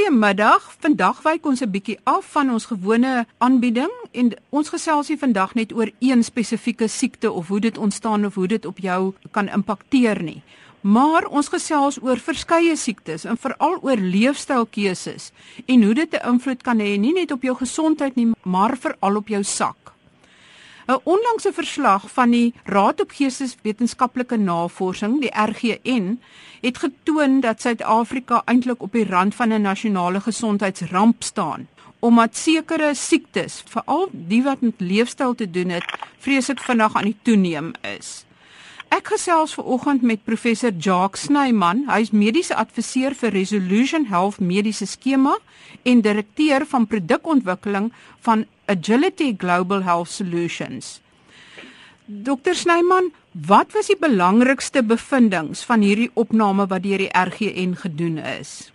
Goeiemiddag. Vandag wyk ons 'n bietjie af van ons gewone aanbieding en ons gesels hier vandag net oor een spesifieke siekte of hoe dit ontstaan of hoe dit op jou kan impakteer nie. Maar ons gesels oor verskeie siektes en veral oor leefstylkeuses en hoe dit 'n invloed kan hê nie net op jou gesondheid nie, maar veral op jou sak. 'n Onlangse verslag van die Raad op Geesteswetenskaplike Navorsing, die RGN, het getoon dat Suid-Afrika eintlik op die rand van 'n nasionale gesondheidsramp staan omdat sekere siektes, veral die wat met leefstyl te doen het, vreeslik vinnig aan die toeneem is. Ek gesels ver oggend met professor Jacques Snyman. Hy is mediese adviseur vir Resolution Health Mediese Skema en direkteur van produkontwikkeling van Agility Global Health Solutions. Dr Snyman, wat was die belangrikste bevindinge van hierdie opname wat deur die RGN gedoen is?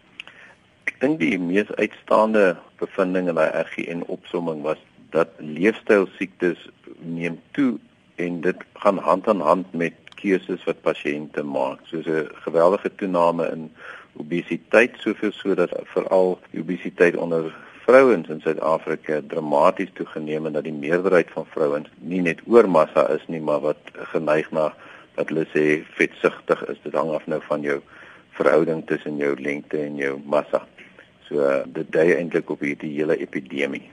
Ek dink die mees uitstaande bevinding in daai RGN opsomming was dat leefstylsiektes neem toe en dit gaan hand aan hand met keuses wat pasiënte maak, soos 'n geweldige toename in obesiteit, soveel sodat veral obesiteit onder vrouens in Suid-Afrika dramaties toegeneem en dat die meerderheid van vrouens nie net oormassa is nie, maar wat geneig na dat hulle sê vetsugtig is. Dit hang af nou van jou verhouding tussen jou lengte en jou massa. So dit dui eintlik op hierdie hele epidemie.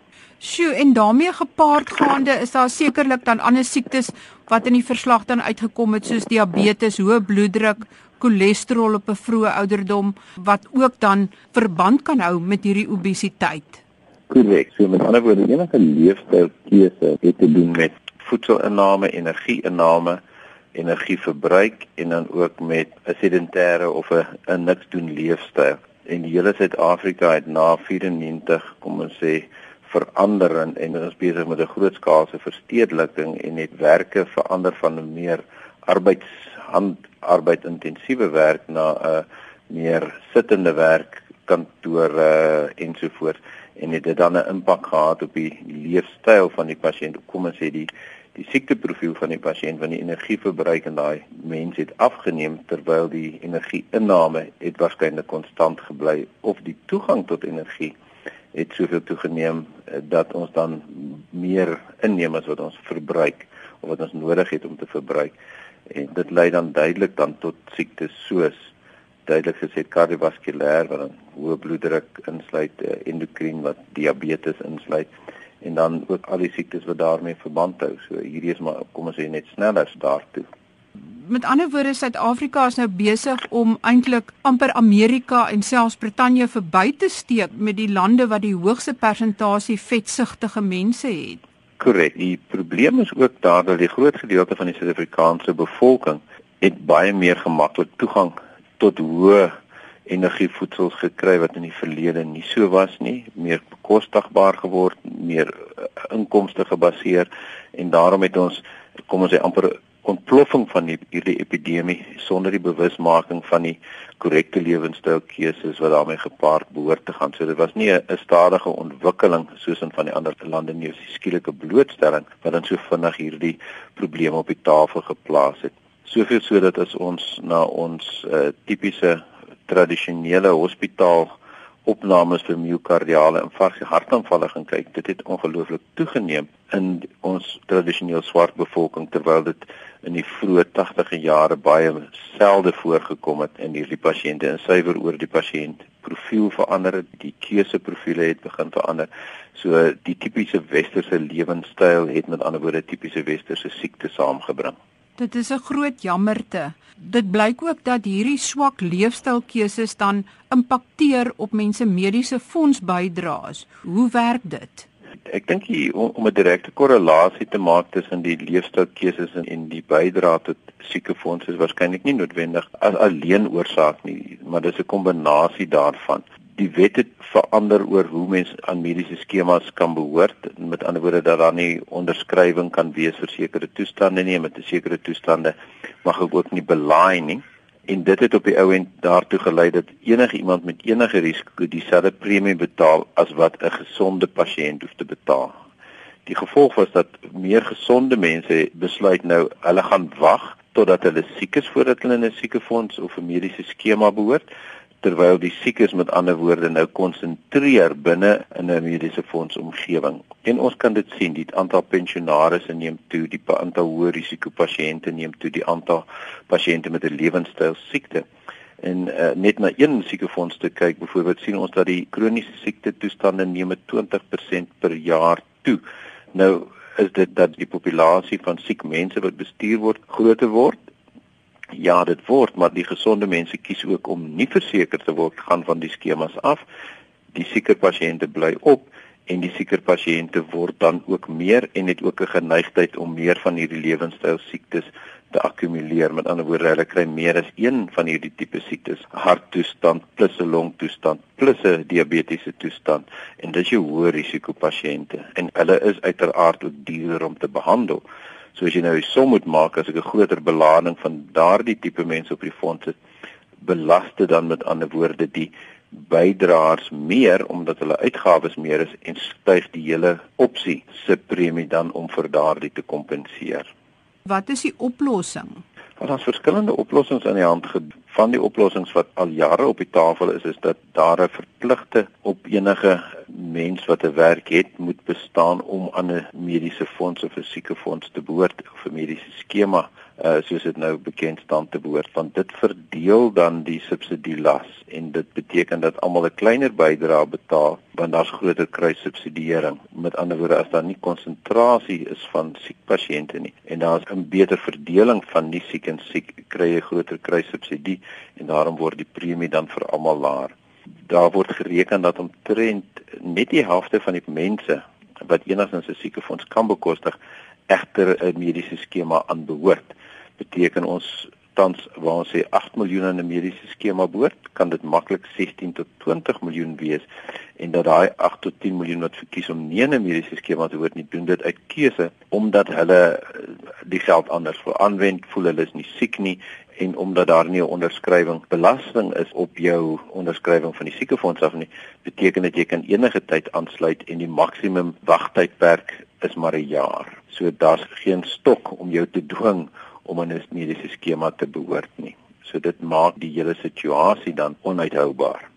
Sjoe, en daarmee gepaardgaande is daar sekerlik dan ander siektes wat in die verslag dan uitgekom het soos diabetes, hoë bloeddruk, cholesterol op 'n vroeë ouderdom wat ook dan verband kan hou met hierdie obesiteit. Korrek. So met ander woorde, enige leefstylkeuse het te doen met voedselinname, energieinname, energieverbruik en dan ook met 'n sedentêre of 'n 'n niks doen leefstyl. En die hele Suid-Afrika het na 94, kom ons sê, verander en, en ons besig met 'n grootskaalse verstedeliking en net werke verander van 'n meer arbeidshand arbeid intensiewe werk na 'n meer sittende werk kantore uh, ensovoorts en het dit dan 'n impak gehad op die leefstyl van die pasiënt. Kom ons sê die die siekteprofiel van die pasiënt van die energieverbruik en daai mens het afgeneem terwyl die energieinname het waarskynlik konstant gebly of die toegang tot energie het soveel toegeneem uh, dat ons dan meer inneem as wat ons verbruik of wat ons nodig het om te verbruik. En dit lei dan duidelik dan tot siektes soos duidelik gesê kardiovaskulêr wat dan hoë bloeddruk insluit, uh, endokrien wat diabetes insluit en dan ook al die siektes wat daarmee verband hou. So hierdie is maar kom ons sê net sneller daartoe. Met ander woorde Suid-Afrika is nou besig om eintlik amper Amerika en selfs Brittanje verby te steek met die lande wat die hoogste persentasie vetsugtige mense het. Korrek. Die probleem is ook daar dat die groot gedeelte van die Suid-Afrikaanse bevolking het baie meer gemaklik toegang tot hoë energievoedsels gekry wat in die verlede nie so was nie, meer bekostigbaar geword, meer uh, inkomste gebaseer en daarom het ons kom ons sê amper ontploffing van die, hierdie epidemie sonder die bewusmaking van die korrekte lewenstylkeuses wat daarmee gepaard behoort te gaan. So dit was nie 'n stadige ontwikkeling soos in van die ander lande nie, dis skielike blootstelling wat dan so vinnig hierdie probleme op die tafel geplaas het. Soveel sodat as ons na ons uh, tipiese tradisionele hospitaal opnames vir miokardiale infarksie hartaanvalle gaan kyk, dit het ongelooflik toegeneem in ons tradisioneel swart bevolking terwyl dit in die vroeë 80e jare baie selde voorgekom het in hierdie pasiënte en suiwer oor die pasiënt profiel verander het, die keuseprofiele het begin verander. So die tipiese westerse lewenstyl het met ander woorde tipiese westerse siektes saamgebring. Dit is 'n groot jammerte. Dit blyk ook dat hierdie swak leefstylkeuses dan impakteer op mense mediese fondsbydraes. Hoe werk dit? ek dink om 'n direkte korrelasie te maak tussen die leefstylkeuses en, en die bydrae tot siekefondse is waarskynlik nie noodwendig as alleen oorsaak nie, maar dis 'n kombinasie daarvan. Die wet het verander oor hoe mense aan mediese skemas kan behoort, met ander woorde dat daar nie onderskrywing kan wees vir sekere toestande nie, met 'n sekere toestande mag ook nie belaai nie. En dit het op die ou end daartoe gelei dat enige iemand met enige risiko dieselfde premie betaal as wat 'n gesonde pasiënt hoef te betaal. Die gevolg was dat meer gesonde mense besluit nou hulle gaan wag totdat hulle siek is voordat hulle in 'n siekefonds of 'n mediese skema behoort terwyl die siekes met ander woorde nou konsentreer binne in 'n mediese fonds omgewing. En ons kan dit sien, die aantal pensionaarsse neem toe, die aantal hoë risiko pasiënte neem toe, die aantal pasiënte met 'n lewenstyl siekte. En uh, net na een siekefonds te kyk, byvoorbeeld sien ons dat die kroniese siekte toestande neem met 20% per jaar toe. Nou is dit dat die populasie van siek mense wat bestuur word groter word Ja, dit word, maar die gesonde mense kies ook om nie verseker te word gaan van die skemas af. Die sieker pasiënte bly op en die sieker pasiënte word dan ook meer en het ook 'n geneigtheid om meer van hierdie lewenstyl siektes te akkumuleer. Met ander woorde, hulle kry meer as een van hierdie tipe siektes, harttoestand plus 'n longtoestand plus 'n diabetiese toestand en dis jou hoë risiko pasiënte en hulle is uiteraard ook duurder om te behandel. So as jy nou 'n som moet maak as ek 'n groter belading van daardie tipe mense op die fonds het, belaste dan met ander woorde die bydraers meer omdat hulle uitgawes meer is en styg die hele opsie se premie dan om vir daardie te kompenseer. Wat is die oplossing? Want daar's verskillende oplossings aan die hand van die oplossings wat al jare op die tafel is is dat daar 'n verpligte op enige mens wat 'n werk het moet bestaan om aan 'n mediese fonds of 'n siekefonds te behoort of 'n mediese skema uh, soos dit nou bekend staan te behoort want dit verdeel dan die subsidielas en dit beteken dat almal 'n kleiner bydrae betaal want daar's groter kruissubsidiering met ander woorde as daar nie konsentrasie is van siek pasiënte nie en daar's 'n beter verdeling van nie siek en siek kry jy groter kruissubsidie en daarom word die premie dan vir almal laer. Daar word gereken dat omtrent net die helfte van die mense wat enigstens 'n siekefonds kan bekostig egter 'n mediese skema aanbehoort beteken ons tans waar ons sê 8 miljoen in 'n mediese skema behoort, kan dit maklik 16 tot 20 miljoen wees en dat daai 8 tot 10 miljoen wat verkies om nie 'n mediese skema te behoort nie, doen dit uit keuse omdat hulle eh, die geld anders wil aanwend, voel hulle is nie siek nie en omdat daar nie 'n onderskrywing belasting is op jou onderskrywing van die siekefonds af nie, beteken dit jy kan enige tyd aansluit en die maksimum wagtydperk is maar 'n jaar. So daar's geen stok om jou te dwing om aan 'n mediese skema te behoort nie. So dit maak die hele situasie dan onuithoubaar.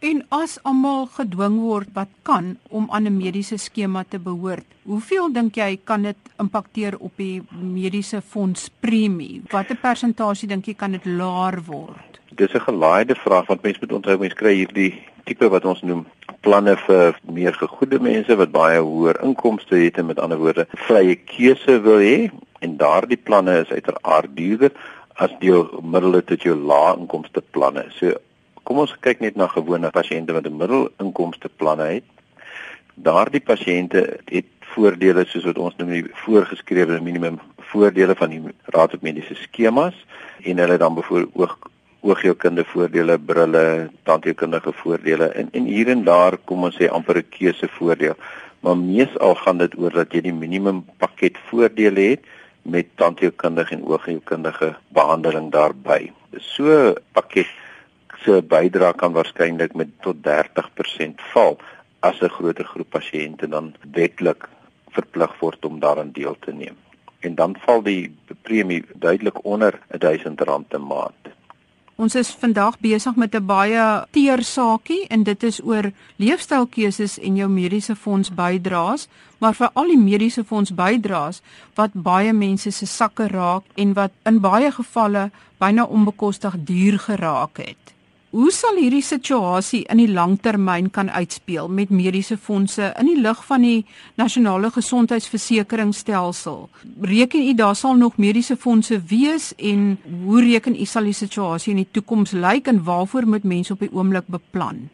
En as almal gedwing word wat kan om aan 'n mediese skema te behoort, hoeveel dink jy kan dit impakteer op die mediese fonds premie? Watter persentasie dink jy kan dit laer word? Dis 'n gelaaide vraag want mense moet onthou mense kry hierdie tipe wat ons noem planne vir meer gegoede mense wat baie hoër inkomste het en met ander woorde vrye keuse wil hê en daardie planne is uiteraard duurder as die middele tot jou lae inkomste planne. So kom ons kyk net na gewone pasiënte wat 'n middelinkomste planne het. Daardie pasiënte het voordele soos wat ons noem die voorgeskrewe minimum voordele van die raad op mediese skemas en hulle dan byvoorbeeld oog oogheelkunde voordele, brille, tandheelkundige voordele en en hier en daar kom ons sê amper 'n keuse voordeel. Maar meesal gaan dit oor dat jy die minimum pakket voordele het met tandheelkundige en oogheelkundige behandeling daarbey. So pakket se bydrae kan waarskynlik met tot 30% val as 'n groter groep pasiënte dan wetlik verplig word om daaraan deel te neem. En dan val die premie duidelik onder R1000 'n maand. Ons is vandag besig met 'n baie teer saakie en dit is oor leefstylkeuses en jou mediese fonds bydraes, maar vir al die mediese fonds bydraes wat baie mense se sakke raak en wat in baie gevalle byna onbekostig duur geraak het. Hoe sal hierdie situasie in die langtermyn kan uitspeel met mediese fondse in die lig van die nasionale gesondheidsversekeringsstelsel? Reken u daar sal nog mediese fondse wees en hoe reken u sal die situasie in die toekoms lyk en waarvoor moet mense op die oomblik beplan?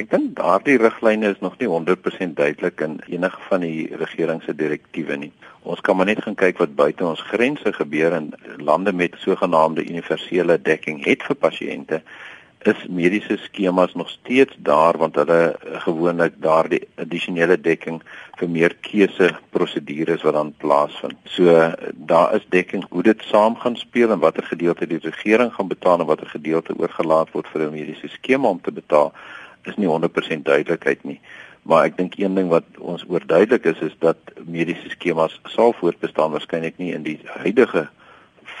Ek dink daardie riglyne is nog nie 100% duidelik in enige van die regering se direktiewe nie. Ons kan maar net gaan kyk wat buite ons grense gebeur in lande met sogenaamde universele dekking het vir pasiënte is mediese skemas nog steeds daar want hulle eh, gewoonlik daardie addisionele dekking vir meer keuse prosedures wat dan plaasvind. So daar is dekking hoe dit saam gaan speel en watter gedeelte die regering gaan betaal en watter gedeelte oorgelaat word vir 'n mediese skema om te betaal is nie 100% duidelikheid nie. Maar ek dink een ding wat ons oorduidelik is is dat mediese skemas sal voortbestaan waarskynlik nie in die huidige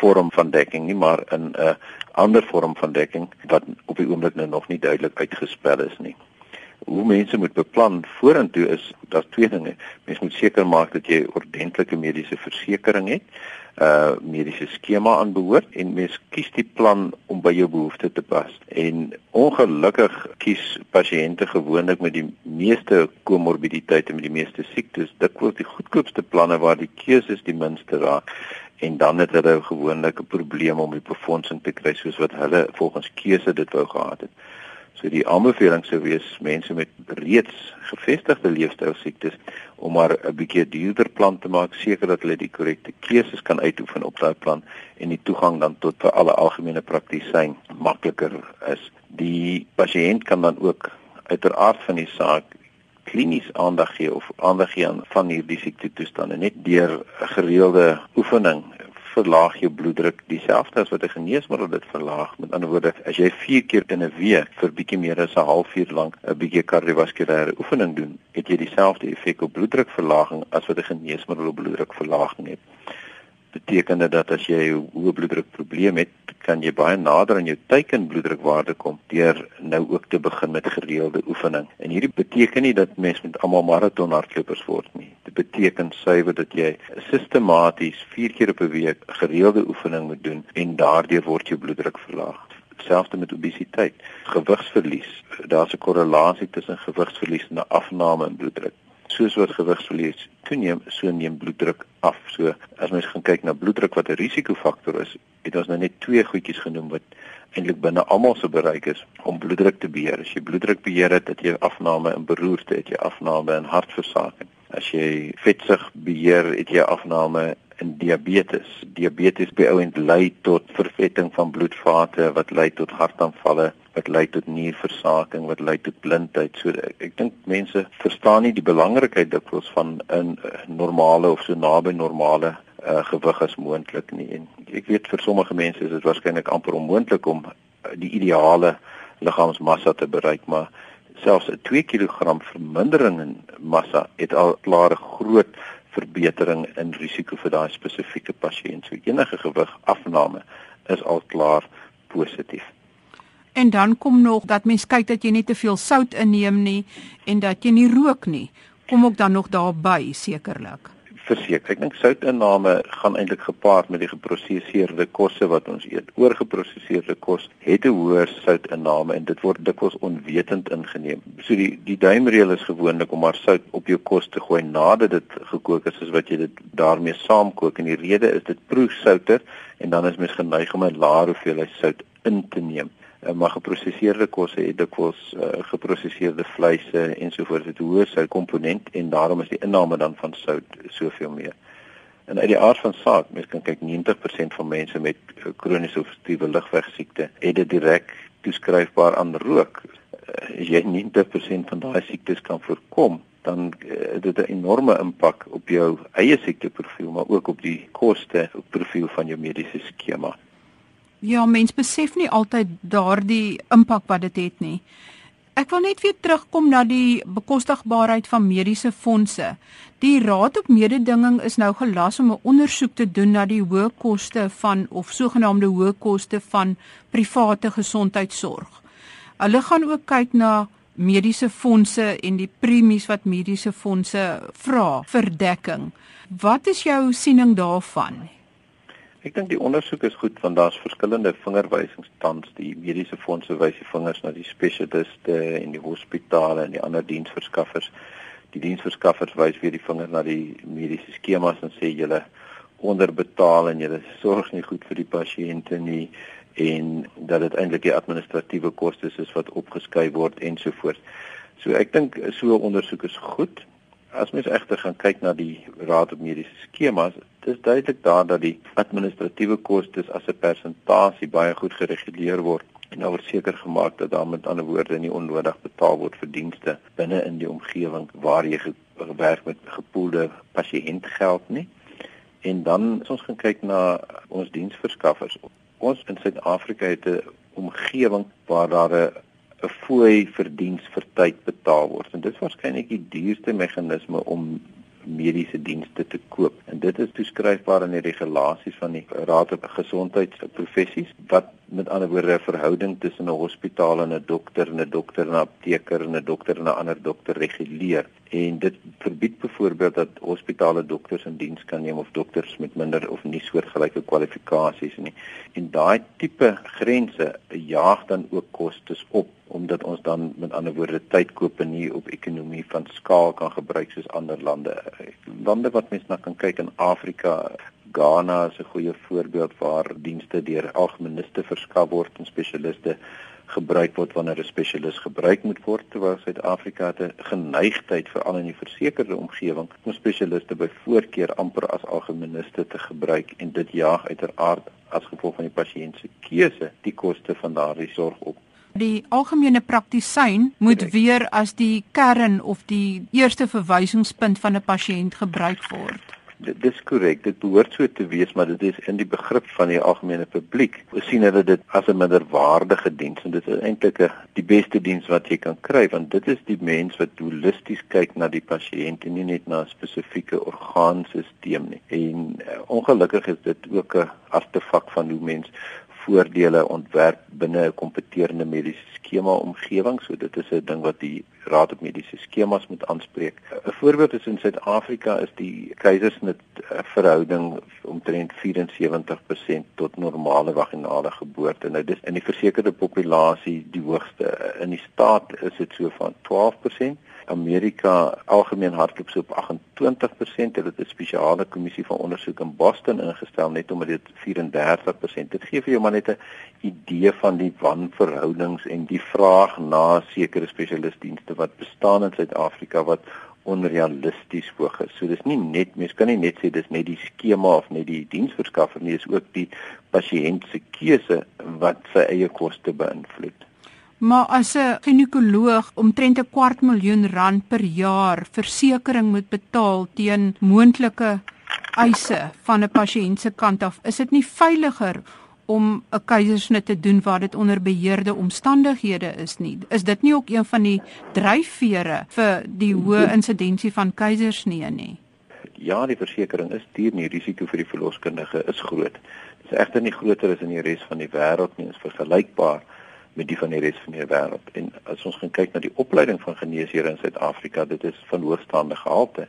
vorm van dekking nie, maar in 'n uh, ander vorm van dekking wat op die oomblik nou nog nie duidelik uitgespel is nie. Hoe mense moet beplan vorentoe is daar's twee dinge. Mens moet seker maak dat jy ordentlike mediese versekerings het uh mediese skema aanbehoort en mens kies die plan om by jou behoeftes te pas. En ongelukkig kies pasiënte gewoonlik met die meeste komorbiditeite met die meeste siektes, word die goedkoopste planne waar die keuses die minste raak en dan het hulle gewoonlik 'n probleem om die befondsing te kry soos wat hulle volgens keuse dit wou gehad het. So die aanbeveling sou wees mense met reeds gevestigde leefstylsiektes om maar 'n bietjie duurder plan te maak, seker dat hulle die korrekte keuses kan uitoefen op daai plan en die toegang dan tot vir alle algemene praktisyn makliker is. Die pasiënt kan dan ook uiteraard van die saak klinies aandag gee of aandag gee aan van hierdie siekte toestande net deur gereelde oefening verlaag jou bloeddruk dieselfde as wat 'n geneesmiddel dit verlaag. Met ander woorde, as jy 4 keer in 'n week vir bietjie meer as 'n halfuur lank 'n bietjie kardiovaskulêre oefening doen, het jy dieselfde effek op bloeddrukverlaging as wat 'n geneesmiddel op bloeddrukverlaging het beteken dit dat as jy 'n hoë bloeddruk probleem het, kan jy baie nader aan jou teiken bloeddrukwaarde kom deur nou ook te begin met gereelde oefening. En hierdie beteken nie dat mens met almal maratonhardlopers word nie. Dit beteken suiwer dat jy sistematies 4 keer op 'n week gereelde oefening moet doen en daardeur word jou bloeddruk verlaag selfs met obesiteit, gewigsverlies. Daar's 'n korrelasie tussen gewigsverlies en 'n afname in bloeddruk soos wat gewigsverlies toeneem, so neem bloeddruk af. So as mens gaan kyk na bloeddruk wat 'n risikofaktor is, het ons nou net twee goedjies genoem wat eintlik binne almal se bereik is om bloeddruk te beheer. As jy bloeddruk beheer het, het jy afname in beroerte, het jy afname in hartversaking. As jy vetsug beheer, het jy afname in diabetes. Diabetes by ouens lei tot vervetting van bloedvate wat lei tot hartaanvalle wat lei tot nierversaking wat lei tot blindheid. So ek, ek dink mense verstaan nie die belangrikheid dikwels van 'n normale of so naby normale uh, gewig as moontlik nie. En ek weet vir sommige mense is dit waarskynlik amper onmoontlik om uh, die ideale liggaamsmassa te bereik, maar selfs 'n 2 kg vermindering in massa het al klare groot verbetering in risiko vir daai spesifieke pasiënt. So enige gewigafname is al klaar positief. En dan kom nog dat mens kyk dat jy nie te veel sout inneem nie en dat jy nie rook nie. Kom ook dan nog daarby sekerlik. Verseker, ek dink soutinname gaan eintlik gepaard met die geprosesseerde kosse wat ons eet. Oorgeprosesseerde kos het 'n hoër soutinname en dit word dikwels onwetend ingeneem. So die die duimreël is gewoonlik om maar sout op jou kos te gooi nadat dit gekook is, soos wat jy dit daarmee saamkook en die rede is dit proe souter en dan is mens geneig om 'n laer hoeveelheid sout in te neem. Eh, maar geprosesseerde kosse het dikwels uh, geprosesseerde vleise ensovoorts het hoë soutkomponent en daarom is die inname dan van sout soveel meer. En uit die aard van saak, mens kan kyk 90% van mense met eh, kroniese obstruktiewe lugweegsiekte het dit direk toeskryfbaar aan rook. As jy 90% van daai siektes kan voorkom, dan het dit 'n enorme impak op jou eie siekteprofiel, maar ook op die koste profiel van jou mediese skema. Ja, mens besef nie altyd daardie impak wat dit het nie. Ek wil net weer terugkom na die bekostigbaarheid van mediese fondse. Die Raad op Mededinging is nou gelas om 'n ondersoek te doen na die hoë koste van of sogenaamde hoë koste van private gesondheidsorg. Hulle gaan ook kyk na mediese fondse en die premies wat mediese fondse vra vir dekking. Wat is jou siening daarvan? Ek dink die ondersoek is goed want daar's verskillende vingerwysings tans die mediese fondse wys die vingers na die spesialiste en die hospitale en die ander diensverskaffers. Die diensverskaffers wys weer die vinger na die mediese skemas en sê julle onderbetaal en julle sorg nie goed vir die pasiënte nie en dat dit eintlik die administratiewe kostes is wat opgeskryf word ensovoorts. So ek dink so 'n ondersoek is goed. As mens egter gaan kyk na die raad op mediese skemas, dis duidelik daar dat die administratiewe kostes as 'n persentasie baie goed gereguleer word en daar word seker gemaak dat daar met ander woorde nie onnodig betaal word vir dienste binne in die omgewing waar jy gewerk met gepoelde pasiëntgeld nie. En dan as ons gaan kyk na ons diensverskaffers, ons in Suid-Afrika het 'n omgewing waar daar 'n 'n fooi vir diens vir tyd betaal word. En dit is waarskynlik die duurste meganisme om mediese dienste te koop. En dit is toeskryfbaar in die regulasies van die Raad op Gesondheidsprofessies wat met ander woorde 'n verhouding tussen 'n hospitaal en 'n dokter en 'n dokter en 'n apteker en 'n dokter en 'n ander dokter reguleer. En dit verbied byvoorbeeld dat hospitale dokters in diens kan neem of dokters met minder of nie soortgelyke kwalifikasies nie. En daai tipe grense jaag dan ook kostes op omdat ons dan met ander woorde tyd koop en nie op ekonomie van skaal kan gebruik soos ander lande. Lande wat mens na kan kyk in Afrika, Ghana is 'n goeie voorbeeld waar dienste deur algemeniste verskaf word en spesialiste gebruik word wanneer 'n spesialis gebruik moet word terwyl Suid-Afrika 'n geneigtheid veral in die versekerde omgewing om spesialiste by voorkeur amper as algemeniste te gebruik en dit jaag uiteraard as gevolg van die pasiënt se keuse die koste van daardie sorg op Die algemene praktisyn moet Correct. weer as die kern of die eerste verwysingspunt van 'n pasiënt gebruik word. Dit dis korrek. Dit behoort so te wees, maar dit is in die begrip van die algemene publiek. Ons sien hulle dit as 'n minderwaardige diens en dit is eintlik die beste diens wat jy kan kry want dit is die mens wat holisties kyk na die pasiënt en nie net na 'n spesifieke orgaanstelsel nie. En uh, ongelukkig is dit ook 'n artefak van hoe mens voordele ontwerp binne 'n kompeterende mediese skema omgewing. So dit is 'n ding wat die Raad op Mediese Skemas moet aanspreek. 'n Voorbeeld is in Suid-Afrika is die keisersnit eh, verhouding omtrent 74% tot normale vaginale geboorte. Nou dis in die versekerde populasie die hoogste. In die staat is dit so van 12%. Amerika algemeen hardloop so op 28%. Hulle het 'n spesiale kommissie van ondersoek in Boston ingestel net omdat dit 34%. Dit gee vir jou maar net 'n idee van die wanverhoudings en die vraag na sekere spesialistdienste wat bestaan in Suid-Afrika wat onrealisties hoog is. So dis nie net mens kan nie net sê dis net die skema of net die diensverskaffer nie, dis ook die pasiënt se keuse wat sy eie koste beïnvloed. Maar as 'n ginekoloog omtrent 'n kwart miljoen rand per jaar versekerings moet betaal teen moontlike eise van 'n pasiënt se kant af, is dit nie veiliger om 'n keisersnit te doen waar dit onder beheerde omstandighede is nie. Is dit nie ook een van die dryfvere vir die hoë insidensie van keisersnee nie? Ja, die versekerings is duur, die risiko vir die verloskundige is groot. Dit is egter nie groter as in die res van die wêreld nie, is vergelykbaar met die van die res van die wêreld. En as ons gaan kyk na die opleiding van geneesheere in Suid-Afrika, dit is van hoogstaande gehalte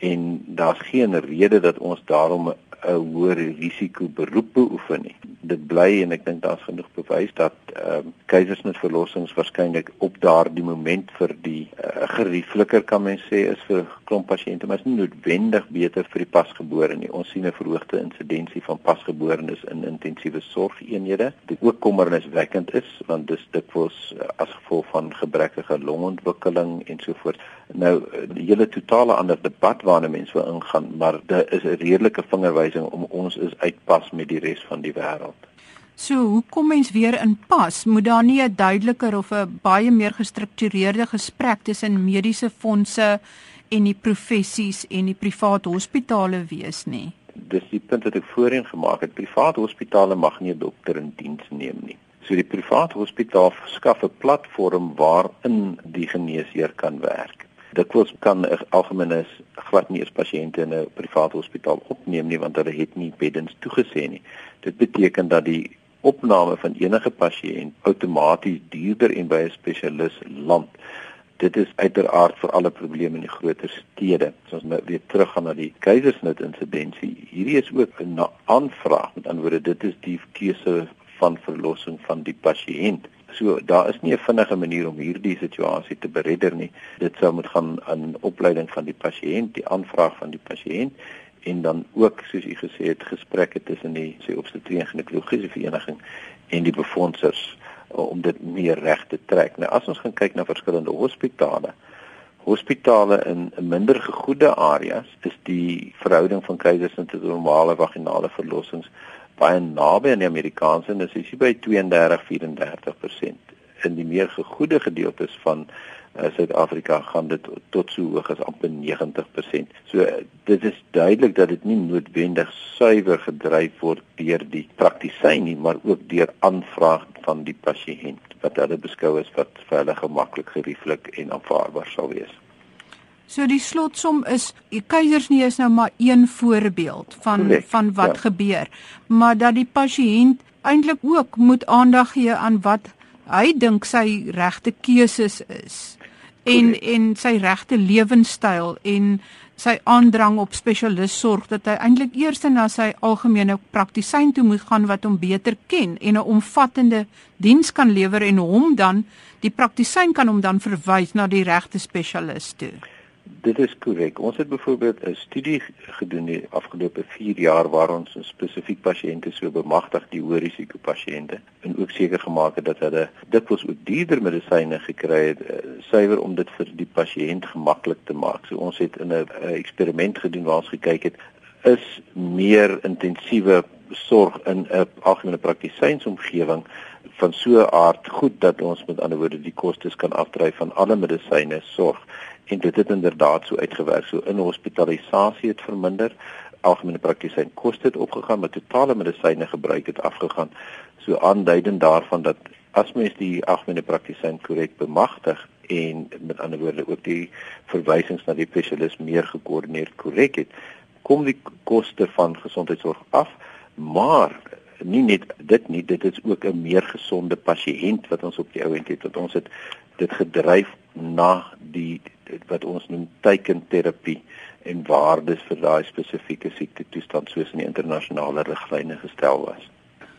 en daar's geen rede dat ons daarom 'n hoër risiko beroep beoefen nie. Dit bly en ek dink daar's genoeg bewys dat ehm um, keisersnitverlossings waarskynlik op daardie moment vir die uh, geriefliker kan mens sê is vir klomp pasiënte, maar is nie noodwendig beter vir die pasgebore nie. Ons sien 'n verhoogde insidensie van pasgeborenes in intensiewe sorgeenhede. Dit ook kommerniswekkend is want dis dikwels uh, as gevolg van gebrekkige longontwikkeling en so voort. Nou die hele totale ander debat waarna mense wil ingaan, maar dit is 'n redelike vingerwys aanwysing om ons is uitpas met die res van die wêreld. So, hoe kom mens weer in pas? Moet daar nie 'n duideliker of 'n baie meer gestruktureerde gesprek tussen mediese fondse en die professies en die private hospitale wees nie? Dis die punt wat ek voorheen gemaak het. Private hospitale mag nie 'n dokter in diens neem nie. So die private hospitaal skaf 'n platform waarin die geneesheer kan werk. Dikwels kan 'n algemene glad nie eens pasiënte in 'n private hospitaal opneem nie want hulle het nie beddens toegesê nie. Dit beteken dat die opname van enige pasiënt outomaties duurder en by 'n spesialis land. Dit is uiteraard vir alle probleme in die groter stede. As ons nou weer teruggaan na die keisersnit insidensie, hierdie is ook 'n aanvraag. Met ander woorde, dit is die keuse van verlossing van die pasiënt. So daar is nie 'n vinnige manier om hierdie situasie te beredder nie. Dit sou moet gaan aan opleiding van die pasiënt, die aanvraag van die pasiënt en dan ook soos u gesê het gesprekke tussen die sê obstetrie en ginekologiese vereniging en die befondsers om dit meer reg te trek. Nou as ons gaan kyk na verskillende hospitale, hospitale in minder gegoede areas, is die verhouding van keisers tot normale vaginale verlossings baie naby aan die Amerikaanse en dit is by 32-34%. In die meer gegoede gedeeltes van uh, Suid-Afrika gaan dit tot so hoog as amper 90%. So dit is duidelik dat dit nie noodwendig suiwer gedryf word deur die praktisyn nie, maar ook deur aanvraag van die pasiënt wat hulle beskou as wat vir hulle gemaklik, gerieflik en aanvaarbaar sal wees. So die slotsom is die keisersnee is nou maar een voorbeeld van Correct, van wat ja. gebeur, maar dat die pasiënt eintlik ook moet aandag gee aan wat hy dink sy regte keuses is en Correct. en sy regte lewenstyl en sy aandrang op spesialis sorg dat hy eintlik eers na sy algemene praktisyn toe moet gaan wat hom beter ken en 'n omvattende diens kan lewer en hom dan die praktisyn kan hom dan verwys na die regte spesialis toe. Dit is korrek. Ons het byvoorbeeld 'n studie gedoen die afgelope 4 jaar waar ons spesifiek pasiënte so bemagtig die hoë risiko pasiënte en ook seker gemaak het dat hulle dikwels ook duurder medisyne gekry het uh, suiwer om dit vir die pasiënt gemaklik te maak. So ons het in 'n eksperiment gedoen waar ons gekyk het is meer intensiewe sorg in 'n algemene praktisynsomgewing van so 'n aard goed dat ons met ander woorde die kostes kan afdryf van alle medisyne sorg en dit het inderdaad so uitgewerk. So in hospitalisasie het verminder algemene praktisyn koste het opgegaan maar totale medisyne gebruik het afgegaan. So aanduidend daarvan dat as mens die algemene praktisyn korrek bemagtig en met ander woorde ook die verwysings na die spesialis meer gekoördineer korrek het kom die koste van gesondheidsorg af maar nie net dit nie dit is ook 'n meer gesonde pasiënt wat ons op die ou end het wat ons het dit gedryf na die wat ons noem teikenterapie en waardes vir daai spesifieke siekte toestand soos in die internasionale riglyne gestel was.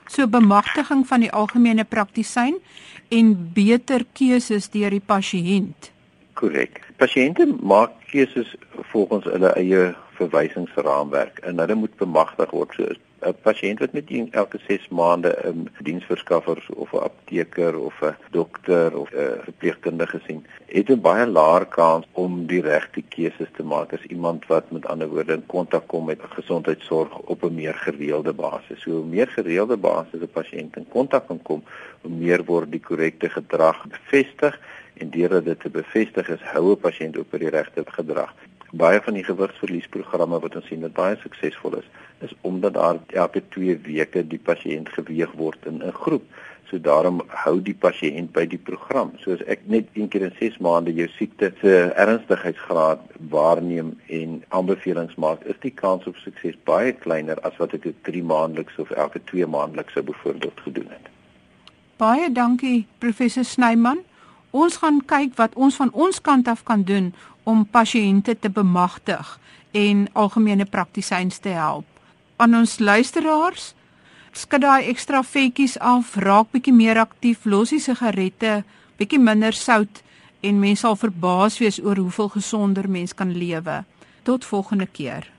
So bemagtiging van die algemene praktisyn en beter keuses deur die pasiënt. Korrek. Pasiënte maak keuses volgens hulle eie verwysingsraamwerk en hulle moet bemagtig word. So 'n pasiënt wat net een- elke 6 maande 'n diensverskaffer of 'n apteker of 'n dokter of 'n verpleegkundige sien, het 'n baie laer kans om die regte keuses te maak as iemand wat met ander woorde in kontak kom met gesondheidsorg op 'n meer gereelde basis. So hoe meer gereelde basis 'n pasiënt in kontak kan kom, hoe meer word die korrekte gedrag bevestig en deurdat dit bevestig is, hou 'n pasiënt op die regte gedrag. Baie van die gewigsverliesprogramme wat ons sien wat baie suksesvol is, is omdat daar elke 2 weke die pasiënt geweeg word in 'n groep. So daarom hou die pasiënt by die program. So as ek net een keer in 6 maande jou siekte se ernstigheidsgraad waarneem en aanbevelings maak, is die kans op sukses baie kleiner as wat ek dit 3 maandeliks of elke 2 maandeliks sou byvoorbeeld gedoen het. Baie dankie professor Snyman. Ons gaan kyk wat ons van ons kant af kan doen om pasiënte te bemagtig en algemene praktisyns te help. Aan ons luisteraars, skud daai ekstra vetjies af, raak bietjie meer aktief, los die sigarette, bietjie minder sout en mens sal verbaas wees oor hoeveel gesonder mens kan lewe. Tot volgende keer.